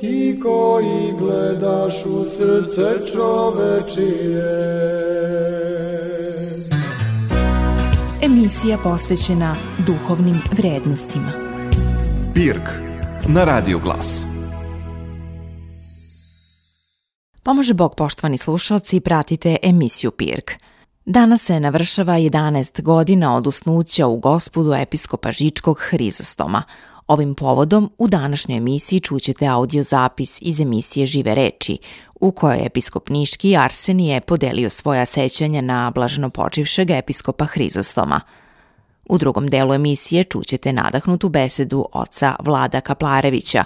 ti koji gledaš u srce čovečije. Emisija posvećena duhovnim vrednostima. Pirk na Radio Glas. Pomože Bog poštovani slušalci, pratite emisiju Pirk. Danas se navršava 11 godina od usnuća u gospodu episkopa Žičkog Hrizostoma. Ovim povodom u današnjoj emisiji čućete audio zapis iz emisije Žive reči, u kojoj episkop Niški Arsenije podelio svoja sećanja na blaženo počivšeg episkopa Hrizostoma. U drugom delu emisije čućete nadahnutu besedu oca Vlada Kaplarevića,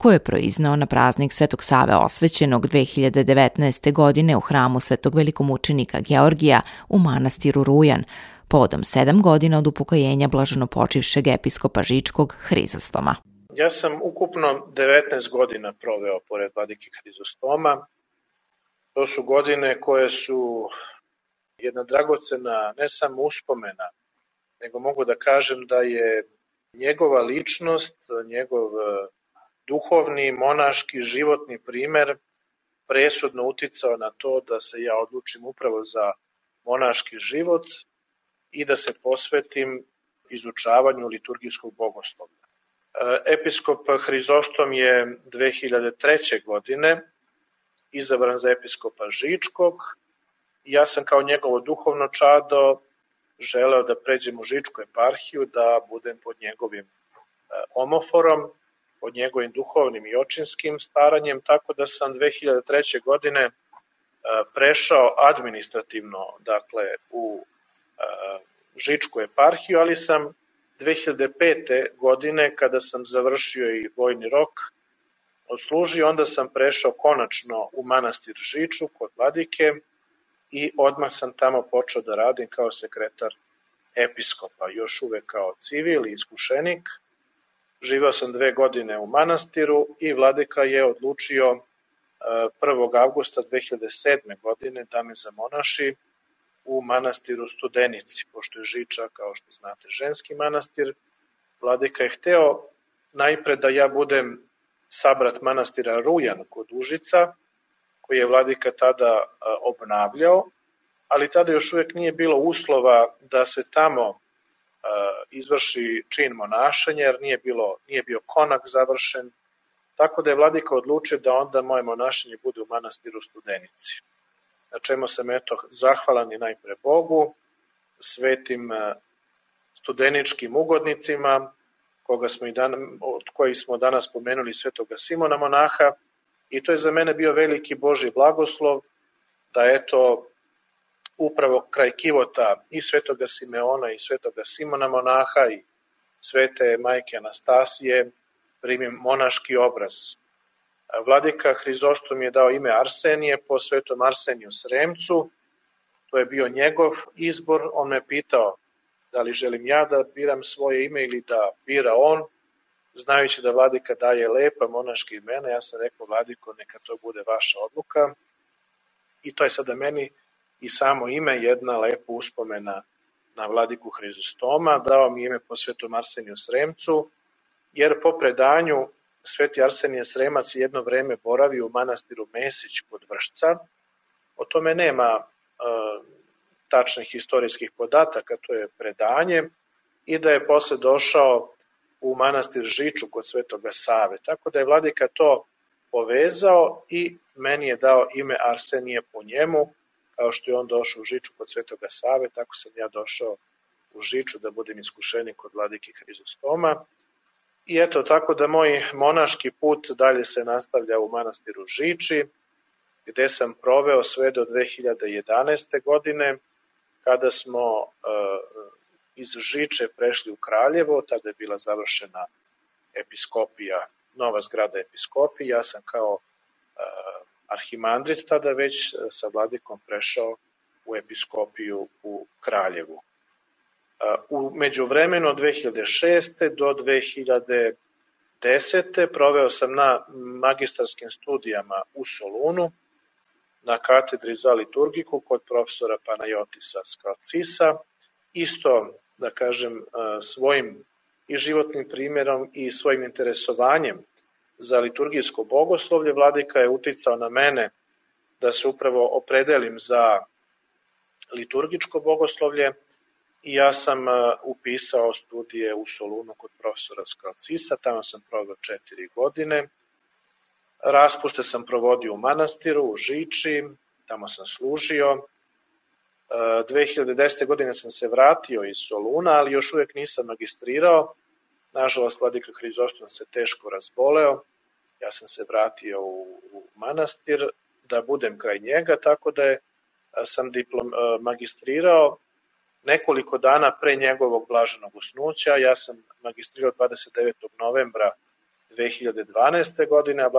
koje je proiznao na praznik Svetog Save osvećenog 2019. godine u hramu Svetog velikomučenika Georgija u manastiru Rujan, povodom sedam godina od upokojenja blaženo počivšeg episkopa Žičkog Hrizostoma. Ja sam ukupno 19 godina proveo pored vladike Hrizostoma. To su godine koje su jedna dragocena ne samo uspomena, nego mogu da kažem da je njegova ličnost, njegov duhovni, monaški, životni primer presudno uticao na to da se ja odlučim upravo za monaški život i da se posvetim izučavanju liturgijskog bogoslovlja. E, episkop Hrizostom je 2003. godine izabran za episkopa Žičkog ja sam kao njegovo duhovno čado želeo da pređem u Žičku eparhiju, da budem pod njegovim e, omoforom pod njegovim duhovnim i očinskim staranjem, tako da sam 2003. godine e, prešao administrativno dakle, u e, Žičku eparhiju, ali sam 2005. godine, kada sam završio i vojni rok, odslužio, onda sam prešao konačno u manastir Žiču kod Vladike i odmah sam tamo počeo da radim kao sekretar episkopa, još uvek kao civil i iskušenik, Živao sam dve godine u manastiru i vladika je odlučio 1. E, avgusta 2007. godine da me zamonaši u manastiru Studenici, pošto je Žiča, kao što znate, ženski manastir. Vladika je hteo najpre da ja budem sabrat manastira Rujan kod Užica, koji je vladika tada e, obnavljao, ali tada još uvek nije bilo uslova da se tamo izvrši čin monašanja, jer nije, bilo, nije bio konak završen, tako da je vladika odlučio da onda moje monašanje bude u manastiru Studenici. Na čemu sam eto zahvalan i najpre Bogu, svetim studeničkim ugodnicima, koga smo i dan, od kojih smo danas pomenuli svetoga Simona monaha, i to je za mene bio veliki Boži blagoslov, da eto upravo kraj kivota i svetoga Simeona i svetoga Simona monaha i svete majke Anastasije primim monaški obraz. Vladika Hrizostom je dao ime Arsenije po svetom Arseniju Sremcu, to je bio njegov izbor, on me pitao da li želim ja da biram svoje ime ili da bira on, znajući da vladika daje lepa monaška imena, ja sam rekao vladiko neka to bude vaša odluka. I to je sada meni i samo ime jedna lepa uspomena na vladiku Hrizostoma, dao mi ime po svetom Arseniju Sremcu, jer po predanju sveti Arsenije Sremac jedno vreme boravio u manastiru Mesić kod Vršca, o tome nema e, tačnih istorijskih podataka, to je predanje, i da je posle došao u manastir Žiču kod Svetoga Save. Tako da je vladika to povezao i meni je dao ime Arsenije po njemu, kao što je on došao u Žiču kod Svetoga Save, tako sam ja došao u Žiču da budem iskušenik kod vladike Hrizostoma. I eto, tako da moj monaški put dalje se nastavlja u manastiru Žiči, gde sam proveo sve do 2011. godine, kada smo uh, iz Žiče prešli u Kraljevo, tada je bila završena episkopija, nova zgrada episkopije, ja sam kao uh, Arhimandrit tada već e, sa vladikom prešao u episkopiju u Kraljevu. E, u međuvremenu od 2006. do 2010. proveo sam na magistarskim studijama u Solunu, na katedri za liturgiku kod profesora Panajotisa Skalcisa, isto da kažem, svojim i životnim primjerom i svojim interesovanjem za liturgijsko bogoslovlje, vladika je uticao na mene da se upravo opredelim za liturgičko bogoslovlje i ja sam upisao studije u Solunu kod profesora Skalcisa, tamo sam proveo četiri godine. Raspuste sam provodio u manastiru, u Žiči, tamo sam služio. 2010. godine sam se vratio iz Soluna, ali još uvek nisam magistrirao. Nažalost, vladika Hrizostom se teško razboleo. Ja sam se vratio u, u manastir da budem kraj njega, tako da je, sam diplom, magistrirao nekoliko dana pre njegovog blaženog usnuća. Ja sam magistrirao 29. novembra 2012. godine, a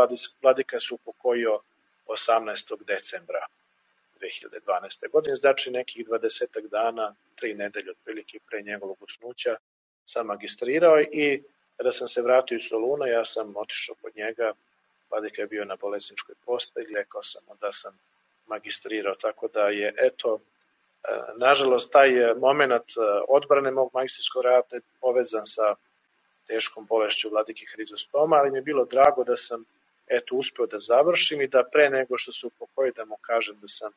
vladika se upokojio 18. decembra 2012. godine, znači nekih 20 dana, tri nedelje otprilike pre njegovog usnuća sam magistrirao i kada sam se vratio iz Soluna, ja sam otišao kod njega, vladika je bio na bolesničkoj postelji, rekao sam da sam magistrirao, tako da je, eto, e, nažalost, taj moment e, odbrane mog magistarskog rada je povezan sa teškom bolešću vladike Hrizostoma, ali mi je bilo drago da sam eto uspeo da završim i da pre nego što se upokoji da mu kažem da sam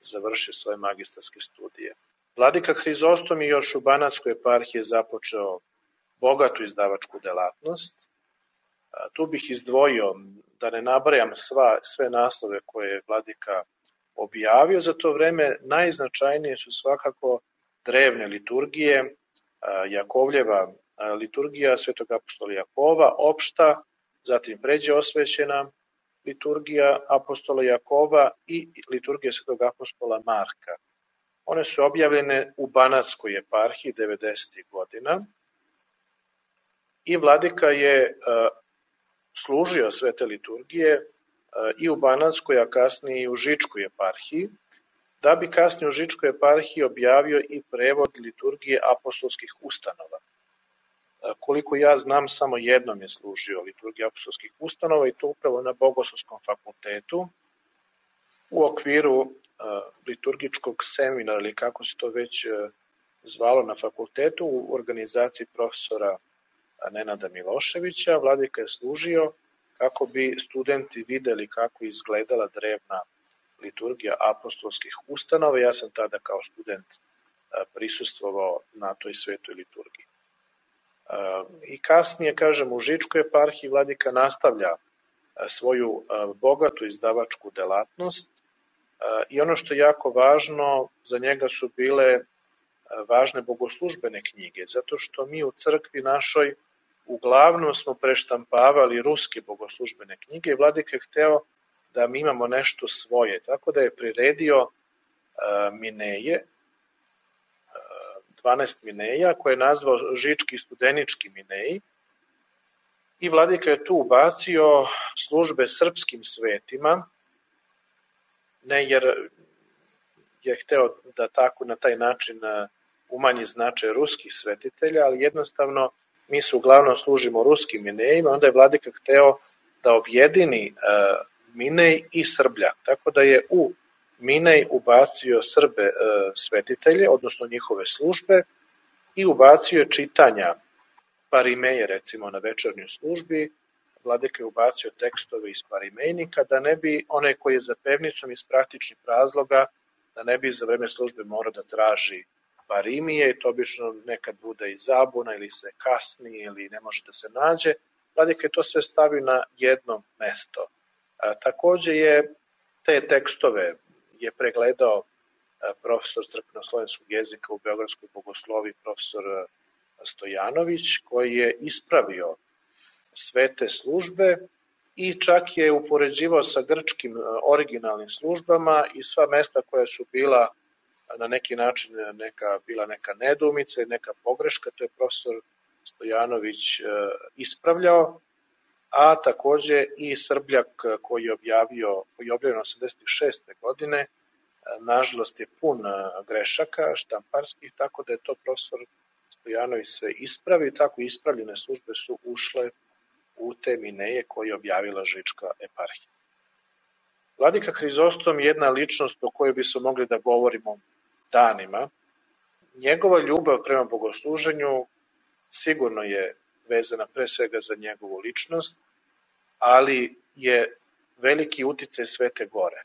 završio svoje magistarske studije. Vladika Hrizostom je još u Banatskoj eparhiji započeo bogatu izdavačku delatnost. Tu bih izdvojio, da ne nabrajam sva, sve naslove koje je vladika objavio za to vreme, najznačajnije su svakako drevne liturgije, Jakovljeva liturgija Svetog apostola Jakova, opšta, zatim pređe osvećena liturgija apostola Jakova i liturgija Svetog apostola Marka. One su objavljene u Banatskoj eparhiji 90. godina i vladika je služio sve te liturgije i u Banatskoj, a kasnije i u Žičkoj eparhiji, da bi kasnije u Žičkoj eparhiji objavio i prevod liturgije apostolskih ustanova. Koliko ja znam, samo jednom je služio liturgija apostolskih ustanova i to upravo na Bogoslovskom fakultetu u okviru liturgičkog seminara ili kako se to već zvalo na fakultetu u organizaciji profesora Nenada Miloševića. Vladika je služio kako bi studenti videli kako izgledala drevna liturgija apostolskih ustanova. Ja sam tada kao student prisustvovao na toj svetoj liturgiji. I kasnije, kažem, u Žičkoj eparhiji vladika nastavlja svoju bogatu izdavačku delatnost i ono što je jako važno, za njega su bile važne bogoslužbene knjige, zato što mi u crkvi našoj uglavnom smo preštampavali ruske bogoslužbene knjige i vladika je hteo da mi imamo nešto svoje, tako da je priredio Mineje, 12 Mineja, koje je nazvao Žički studenički Mineji, i vladika je tu ubacio službe srpskim svetima, ne jer je hteo da tako na taj način umanji značaj ruskih svetitelja, ali jednostavno mi se uglavnom služimo ruskim minejima, onda je vladika hteo da objedini Minej i Srblja. Tako da je u Minej ubacio Srbe e, svetitelje, odnosno njihove službe, i ubacio čitanja Parimeje, recimo, na večernjoj službi. Vladika je ubacio tekstove iz Parimejnika, da ne bi one koji je za pevnicom iz praktičnih razloga, da ne bi za vreme službe morao da traži Parimije to obično nekad bude i zabuna ili se kasni ili ne može da se nađe. Vladika je to sve stavio na jedno mesto. A, takođe je te tekstove je pregledao profesor crkveno-slovenskog jezika u Beogradskoj bogoslovi, profesor Stojanović, koji je ispravio sve te službe i čak je upoređivao sa grčkim e, originalnim službama i sva mesta koja su bila na neki način neka, bila neka nedumica i neka pogreška, to je profesor Stojanović ispravljao, a takođe i Srbljak koji je objavio, koji je objavio 86. godine, nažalost je pun grešaka štamparskih, tako da je to profesor Stojanović sve ispravi, tako ispravljene službe su ušle u te mineje koje je objavila Žička eparhija. Vladika Hrizostom je jedna ličnost o kojoj bi mogli da govorimo danima. njegova ljubav prema bogosluženju sigurno je vezana pre svega za njegovu ličnost, ali je veliki uticaj Svete Gore.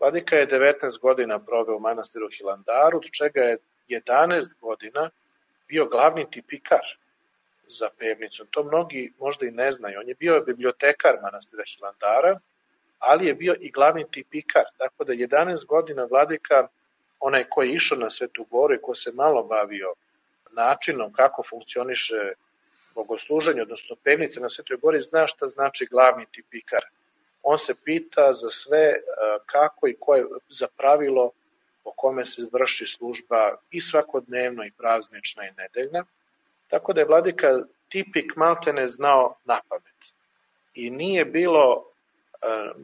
Vladika je 19 godina proveo u manastiru Hilandaru, od čega je 11 godina bio glavni tipikar za pevnicu. To mnogi možda i ne znaju. On je bio bibliotekar manastira Hilandara, ali je bio i glavni tipikar. Tako da 11 godina vladika, onaj ko je išao na Svetu Goru i ko se malo bavio načinom kako funkcioniše bogosluženje, odnosno pevnica na Svetoj Gori, zna šta znači glavni tipikar. On se pita za sve e, kako i koje za pravilo po kome se vrši služba i svakodnevno i praznična i nedeljna. Tako da je vladika tipik maltene znao na pamet. I nije bilo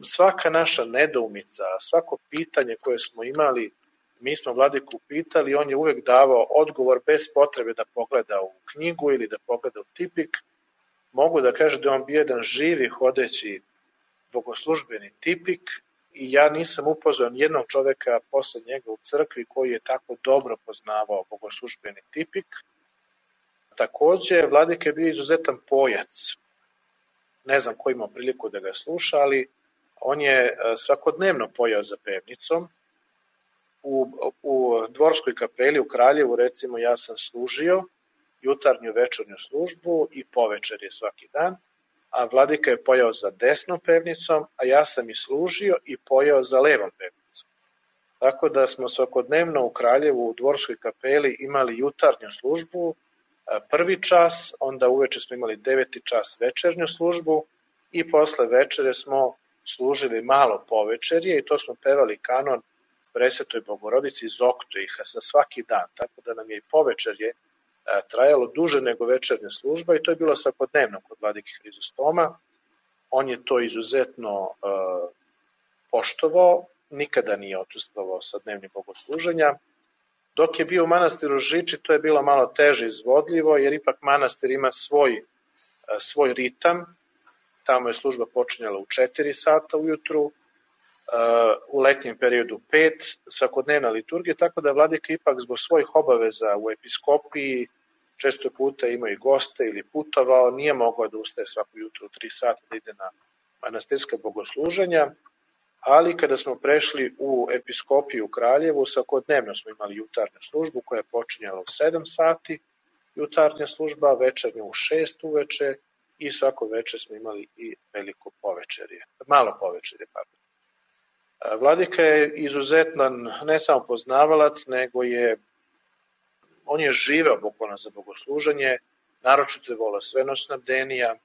svaka naša nedoumica, svako pitanje koje smo imali, mi smo vladiku pitali, on je uvek davao odgovor bez potrebe da pogleda u knjigu ili da pogleda u tipik. Mogu da kažem da on bio jedan živi, hodeći bogoslužbeni tipik i ja nisam upoznao jednog čoveka posle njega u crkvi koji je tako dobro poznavao bogoslužbeni tipik. Takođe, vladika je bio izuzetan pojac. Ne znam ko imao priliku da ga sluša, ali on je e, svakodnevno pojao za pevnicom. U, u dvorskoj kapeli u Kraljevu, recimo, ja sam služio jutarnju večernju službu i povečer je svaki dan, a vladika je pojao za desnom pevnicom, a ja sam i služio i pojao za levom pevnicom. Tako da smo svakodnevno u Kraljevu u dvorskoj kapeli imali jutarnju službu, prvi čas, onda uveče smo imali deveti čas večernju službu i posle večere smo služili malo povečerje i to smo pevali kanon Presetoj Bogorodici iz Oktoiha sa svaki dan, tako da nam je i povečerje trajalo duže nego večernja služba i to je bilo svakodnevno kod vladike Hrizostoma. On je to izuzetno poštovao, nikada nije odsustvovao sa dnevnim bogosluženja, Dok je bio u manastiru Žiči, to je bilo malo teže izvodljivo, jer ipak manastir ima svoj, e, svoj ritam. Tamo je služba počinjala u 4 sata ujutru, e, u letnjem periodu 5, svakodnevna liturgija, tako da vladika ipak zbog svojih obaveza u episkopiji, često puta imao i goste ili putovao, nije mogao da ustaje svako jutro u 3 sata da ide na manastirska bogosluženja, ali kada smo prešli u episkopiju Kraljevu, svakodnevno smo imali jutarnju službu koja je počinjala u 7 sati, jutarnja služba, večernja u 6 uveče i svako veče smo imali i veliko povečerje, malo povečerje, pardon. Vladika je izuzetan ne samo poznavalac, nego je on je živeo bukvalno za bogosluženje, naročito je vola svenoćna bdenija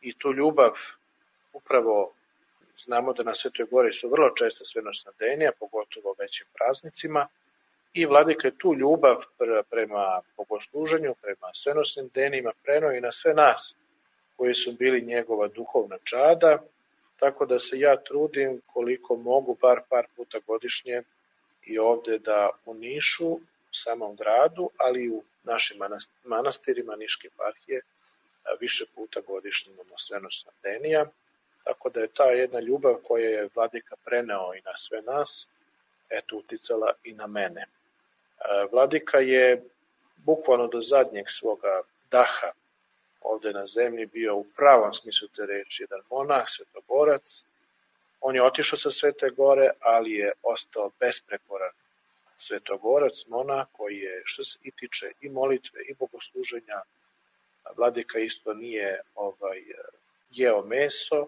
i tu ljubav upravo Znamo da na Svetoj Gori su vrlo često svenoćna denija, pogotovo većim praznicima, i vladika je tu ljubav prema bogosluženju, prema svenoćnim denima preno i na sve nas koji su bili njegova duhovna čada, tako da se ja trudim koliko mogu bar par puta godišnje i ovde da u Nišu, u samom gradu, ali i u našim manastirima Niške parhije više puta godišnje imamo svenoćna denija Tako da je ta jedna ljubav koja je vladika preneo i na sve nas, eto uticala i na mene. E, vladika je bukvalno do zadnjeg svoga daha ovde na zemlji bio u pravom smislu te reči jedan monah, svetoborac. On je otišao sa Svete Gore, ali je ostao besprekoran svetogorac, monah koji je što se i tiče i molitve i bogosluženja, vladika isto nije ovaj, jeo meso,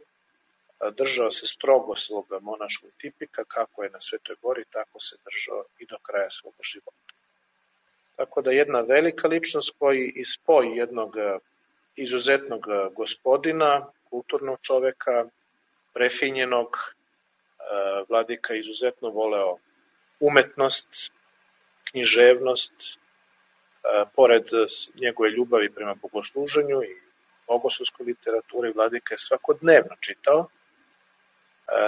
držao se strogo svog monaškog tipika, kako je na Svetoj gori, tako se držao i do kraja svog života. Tako da jedna velika ličnost koji ispoj jednog izuzetnog gospodina, kulturnog čoveka, prefinjenog, vladika izuzetno voleo umetnost, književnost, pored njegove ljubavi prema bogosluženju i bogoslovskoj literaturi, vladika je svakodnevno čitao,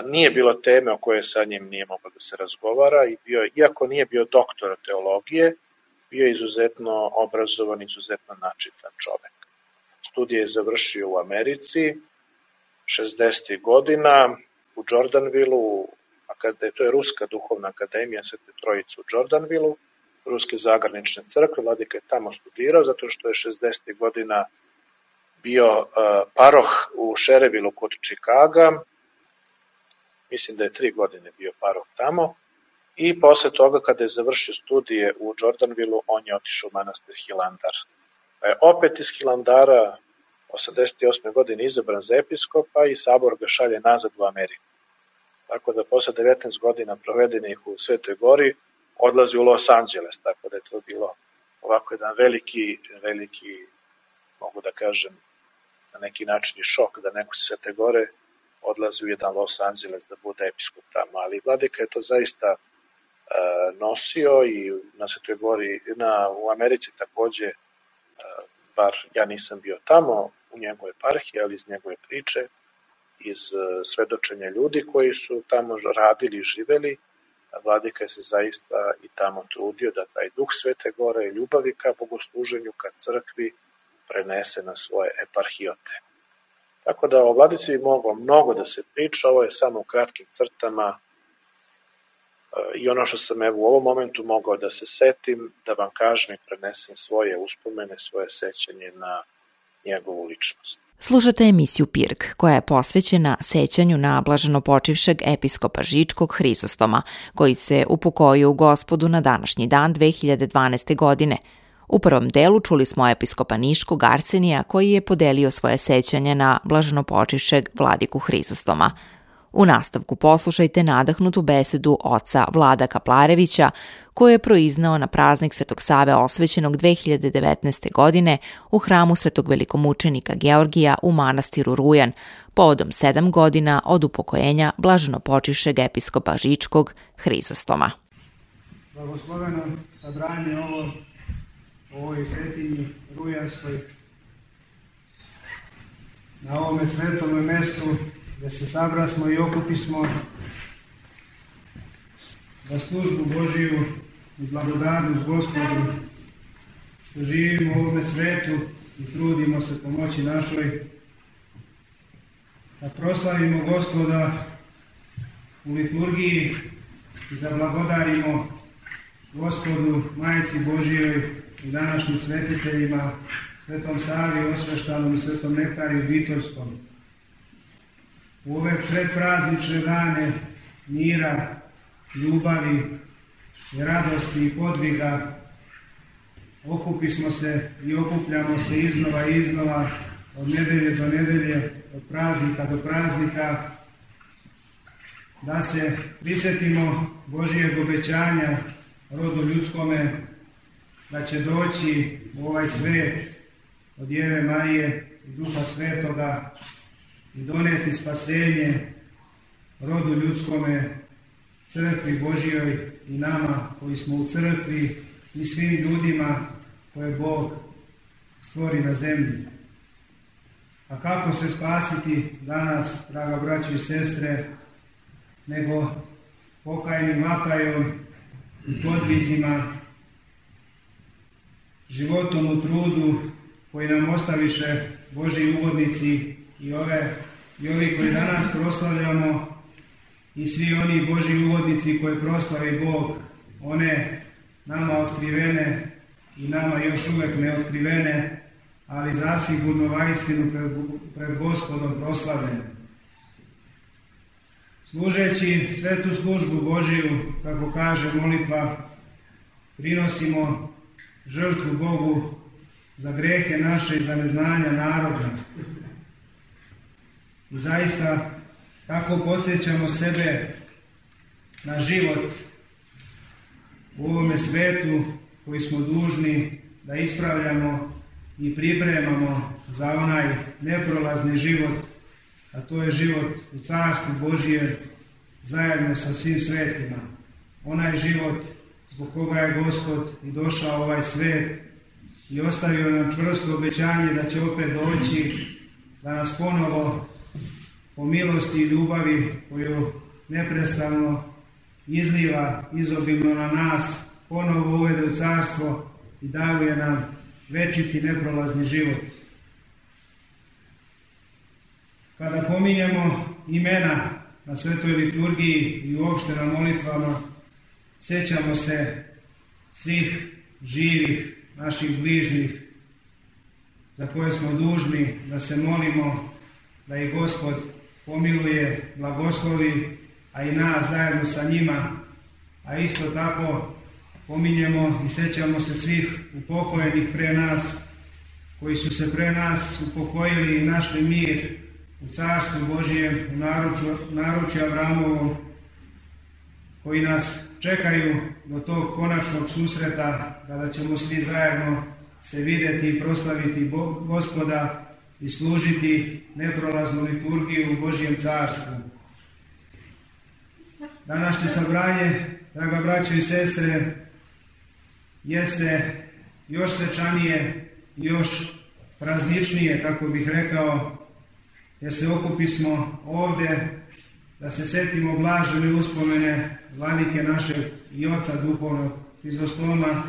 nije bilo teme o kojoj sa njim nije moglo da se razgovara i bio, iako nije bio doktor teologije, bio je izuzetno obrazovan, izuzetno načitan čovek. Studije je završio u Americi, 60. godina, u Jordanvilu, to je Ruska duhovna akademija Svete Trojice u Jordanvilu, Ruske zagranične crkve, vladika je tamo studirao zato što je 60. godina bio paroh u Šerevilu kod Čikaga, mislim da je tri godine bio paroh tamo, i posle toga kada je završio studije u Jordanvilu, on je otišao u manastir Hilandar. Pa je opet iz Hilandara 88. godine izabran za episkopa i sabor ga šalje nazad u Ameriku. Tako da posle 19 godina provedenih u Svetoj Gori odlazi u Los Angeles, tako da je to bilo ovako jedan veliki, veliki, mogu da kažem, na neki način i šok da neko se Svete Gore odlazi u jedan Los Angeles da bude episkop tamo, ali vladika je to zaista e, nosio i na Svetoj Gori, na, u Americi takođe, e, bar ja nisam bio tamo u njegove parhije, ali iz njegove priče, iz e, svedočenja ljudi koji su tamo radili i živeli, vladika je se zaista i tamo trudio da taj duh Svete Gore i ljubavi ka bogosluženju, ka crkvi, prenese na svoje eparhijote. Tako da o vladici bi moglo mnogo da se priča, ovo je samo u kratkim crtama e, i ono što sam evo u ovom momentu mogao da se setim, da vam kažem i prenesem svoje uspomene, svoje sećanje na njegovu ličnost. Slušate emisiju Pirk, koja je posvećena sećanju na blaženo počivšeg episkopa Žičkog Hrisostoma, koji se upokojio u gospodu na današnji dan 2012. godine – U prvom delu čuli smo episkopa Niškog Arsenija koji je podelio svoje sećanje na blaženopočišeg vladiku Hrizostoma. U nastavku poslušajte nadahnutu besedu oca Vlada Kaplarevića koju je proiznao na praznik Svetog Save osvećenog 2019. godine u hramu Svetog velikomučenika Georgija u manastiru Rujan, povodom sedam godina od upokojenja blaženopočišeg episkopa Žičkog Hrizostoma. Blagosloveno sabranje ovo ovoj svetinji Rujanskoj, na ovome svetom mestu gde se sabrasmo i okupismo za službu Božiju i blagodarnost Gospodu, što živimo u ovome svetu i trudimo se pomoći našoj, da proslavimo Gospoda u liturgiji i zablagodarimo Gospodu, Majici Božijoj, i današnjim svetiteljima, svetom Savi, Osveštanom svetom Nektariju Vitorskom. U ove predpraznične dane mira, ljubavi, radosti i podviga okupismo se i okupljamo se iznova i iznova od nedelje do nedelje, od praznika do praznika, da se prisetimo Božijeg obećanja rodu ljudskome da će doći u ovaj svet od Jeve Marije i Duha Svetoga i doneti spasenje rodu ljudskome, crkvi Božijoj i nama koji smo u crkvi i svim ljudima koje Bog stvori na zemlji. A kako se spasiti danas, draga braćo i sestre, nego pokajnim apajom i podvizima životom u trudu koji nam ostaviše Boži ugodnici i ove i ovi koji danas proslavljamo i svi oni Boži ugodnici koje proslavi Bog, one nama otkrivene i nama još uvek neotkrivene, ali zasigurno vajstinu pred, pred gospodom proslavljene. Služeći svetu službu Božiju, kako kaže molitva, prinosimo žrtvu Bogu za grehe naše i za neznanja naroda. I zaista tako podsjećamo sebe na život u ovome svetu koji smo dužni da ispravljamo i pripremamo za onaj neprolazni život, a to je život u Carstvu Božije zajedno sa svim svetima. Onaj život zbog koga je Gospod i došao ovaj svet i ostavio nam čvrsto obećanje da će opet doći, da nas ponovo po milosti i ljubavi koju neprestano izliva izobilno na nas, ponovo uvede u carstvo i daruje nam večiti neprolazni život. Kada pominjemo imena na svetoj liturgiji i uopšte na molitvama, sećamo se svih živih naših bližnjih za koje smo dužni da se molimo da ih Gospod pomiluje, blagoslovi, a i nas zajedno sa njima, a isto tako pominjemo i sećamo se svih upokojenih pre nas, koji su se pre nas upokojili i našli mir u Carstvu Božijem, u naručju, naručju Avramovom, koji nas čekaju do tog konačnog susreta, kada ćemo svi zajedno se videti i proslaviti gospoda i služiti neprolaznu liturgiju u Božijem carstvu. Današnje sabranje, draga braćo i sestre, jeste još svečanije, još prazničnije, kako bih rekao, jer se okupismo ovde da se setimo blažene uspomene vladike našeg i oca duhovnog Hrizostoma,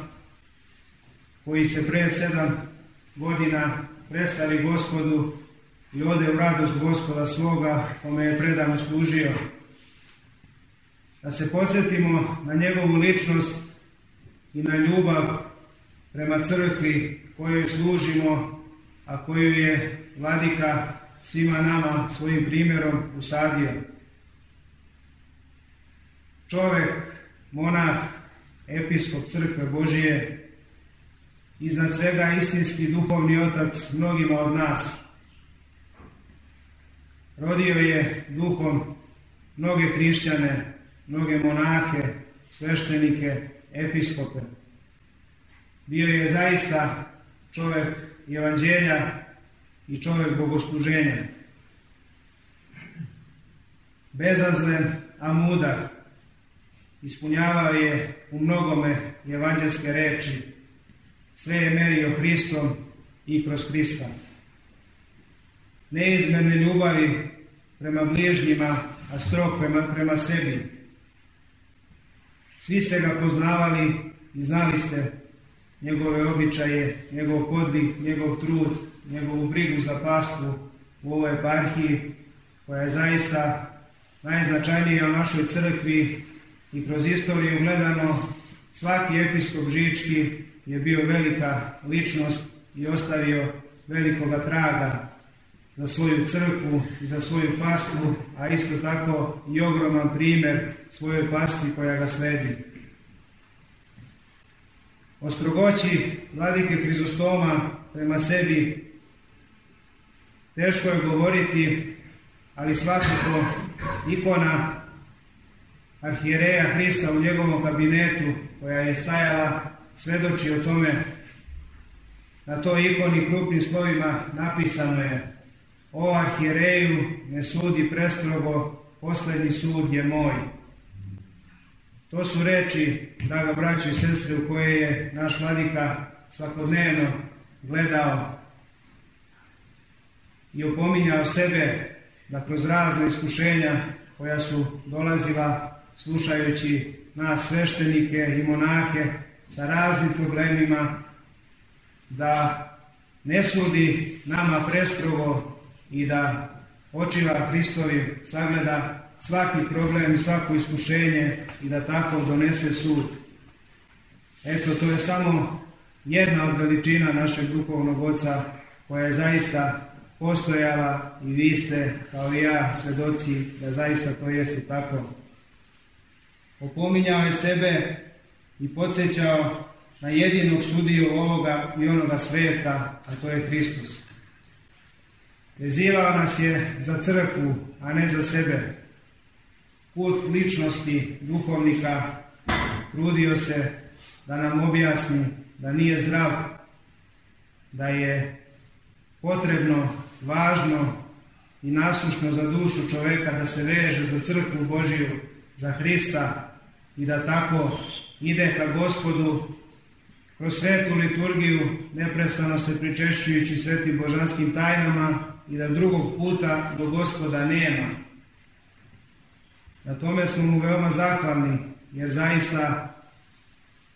koji se pre sedam godina predstavi gospodu i ode u radost gospoda svoga, kome je predano služio. Da se podsjetimo na njegovu ličnost i na ljubav prema crkvi kojoj služimo, a koju je vladika svima nama svojim primjerom usadio. Čovek, monah, episkop crkve Božije, iznad svega istinski duhovni otac mnogima od nas. Rodio je duhom mnoge hrišćane, mnoge monahe, sveštenike, episkope. Bio je zaista čovek evanđelja i čovek bogosluženja. Bezazlen, a mudar. Ispunjavao je u mnogome evanđelske reči sve je merio Hristom i kroz Hrista. Neizmerne ljubavi prema bližnjima, a strok prema, prema sebi. Svi ste ga poznavali i znali ste njegove običaje, njegov podvig, njegov trud, njegovu brigu za pastvu u ovoj eparhiji, koja je zaista najznačajnija u našoj crkvi i kroz istoriju gledano svaki episkop Žički je bio velika ličnost i ostavio velikoga traga za svoju crkvu i za svoju pastvu, a isto tako i ogroman primer svojoj pasti koja ga sledi. O strogoći vladike Hrizostoma prema sebi teško je govoriti, ali svakako ikona arhijereja Hrista u njegovom kabinetu koja je stajala svedoči o tome. Na toj ikoni krupnim slovima napisano je O arhijereju ne sudi prestrogo, poslednji sud je moj. To su reči, draga braćo i sestre, u koje je naš vladika svakodnevno gledao i opominjao sebe da kroz razne iskušenja koja su dolazila slušajući nas sveštenike i monahe sa raznim problemima, da ne sudi nama prestrogo i da očiva Hristovi sagleda svaki problem i svako iskušenje i da tako donese sud. Eto, to je samo jedna od veličina našeg duhovnog oca koja je zaista postojala i vi ste, kao i ja, svedoci da zaista to jeste tako. Opominjao je sebe i podsjećao na jedinog sudiju ovoga i onoga sveta, a to je Hristus. Vezivao nas je za crkvu, a ne za sebe. Put ličnosti duhovnika trudio se da nam objasni da nije zdrav, da je potrebno, važno i nasušno za dušu čoveka da se veže za crkvu Božiju, za Hrista i da tako ide ka gospodu kroz svetu liturgiju, neprestano se pričešćujući svetim božanskim tajnama i da drugog puta do gospoda nema. Na tome smo mu veoma zahvalni, jer zaista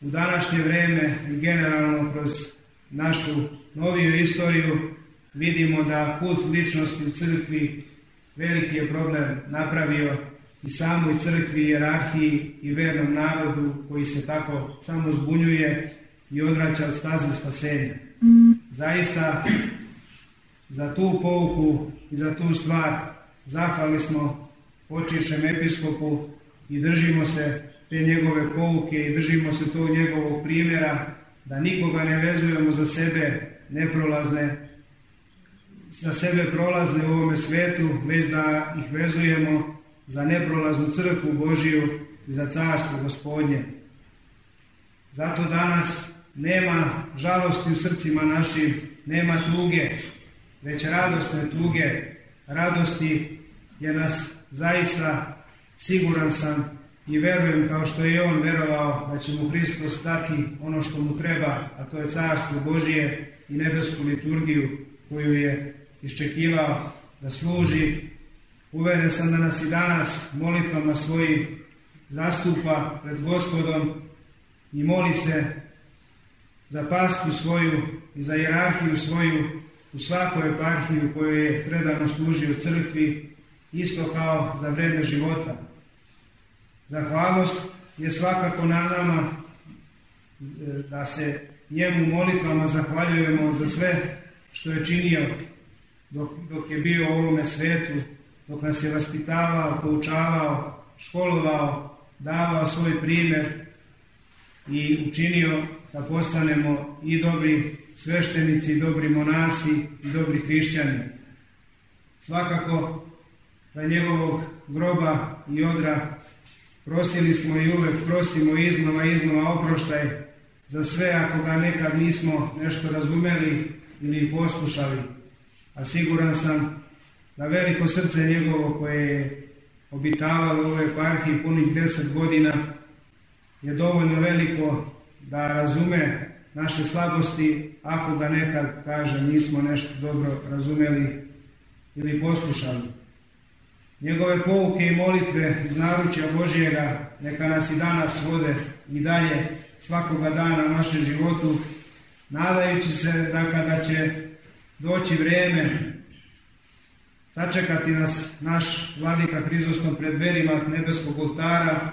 u današnje vreme i generalno kroz našu noviju istoriju vidimo da put ličnosti u crkvi veliki je problem napravio i samoj crkvi, jerarhiji i vernom narodu koji se tako samo zbunjuje i odvraća od staze spasenja. Zaista za tu pouku i za tu stvar zahvali smo počišem episkopu i držimo se te njegove pouke i držimo se tog njegovog primjera da nikoga ne vezujemo za sebe neprolazne za sebe prolazne u ovome svetu, već da ih vezujemo za neprolaznu crkvu Božiju i za carstvo gospodnje. Zato danas nema žalosti u srcima našim, nema tuge, već radosne tuge, radosti je nas zaista siguran sam i verujem kao što je on verovao da će mu Hristos dati ono što mu treba, a to je carstvo Božije i nebesku liturgiju koju je iščekivao da služi. Uveren sam da nas i danas molitvama svojim zastupa pred gospodom i moli se za pastu svoju i za jerarhiju svoju u svakoj eparhiju koju je predano služio crkvi, isto kao za vreme života. Zahvalnost je svakako na nama da se njemu molitvama zahvaljujemo za sve što je činio dok, dok je bio u ovome svetu, dok nas je vaspitavao, poučavao, školovao, davao svoj primer i učinio da postanemo i dobri sveštenici, i dobri monasi, i dobri hrišćani. Svakako da njegovog groba i odra prosili smo i uvek prosimo iznova iznova oproštaj za sve ako ga nekad nismo nešto razumeli ili poslušali a siguran sam da veliko srce njegovo koje je obitavalo u ovoj eparhiji punih deset godina je dovoljno veliko da razume naše slabosti ako ga nekad kaže nismo nešto dobro razumeli ili poslušali. Njegove pouke i molitve iz naručja Božijega neka nas i danas vode i dalje svakoga dana u našem životu, nadajući se da kada će doći vreme, sačekati nas naš vladika Hrizostom pred verima nebeskog oltara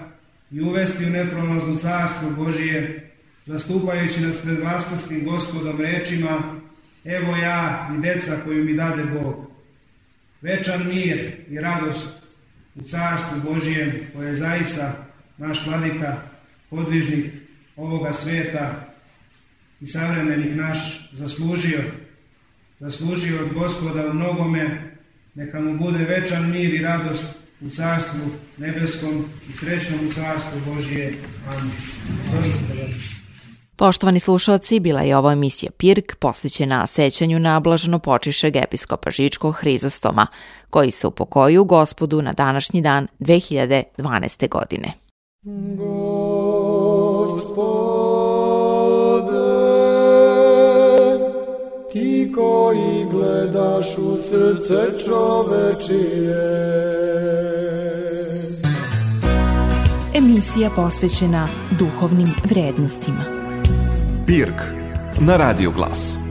i uvesti u neprolazno carstvo Božije, zastupajući nas pred vaskrskim gospodom rečima Evo ja i deca koju mi dade Bog. Večan mir i radost u carstvu Božijem koje je zaista naš vladika, podvižnik ovoga sveta i savremenih naš zaslužio zaslužio od gospoda u mnogome, neka mu bude večan mir i radost u carstvu nebeskom i srećnom u carstvu Božije. Amin. Poštovani slušalci, bila je ovo emisija Pirk posvećena sećanju na blaženo počišeg episkopa Žičkog Hrizostoma, koji se upokoju gospodu na današnji dan 2012. godine. Ti koji gledaš u srce čovečije. Emisija posvećena duhovnim vrednostima. Pirk na Radio Glas.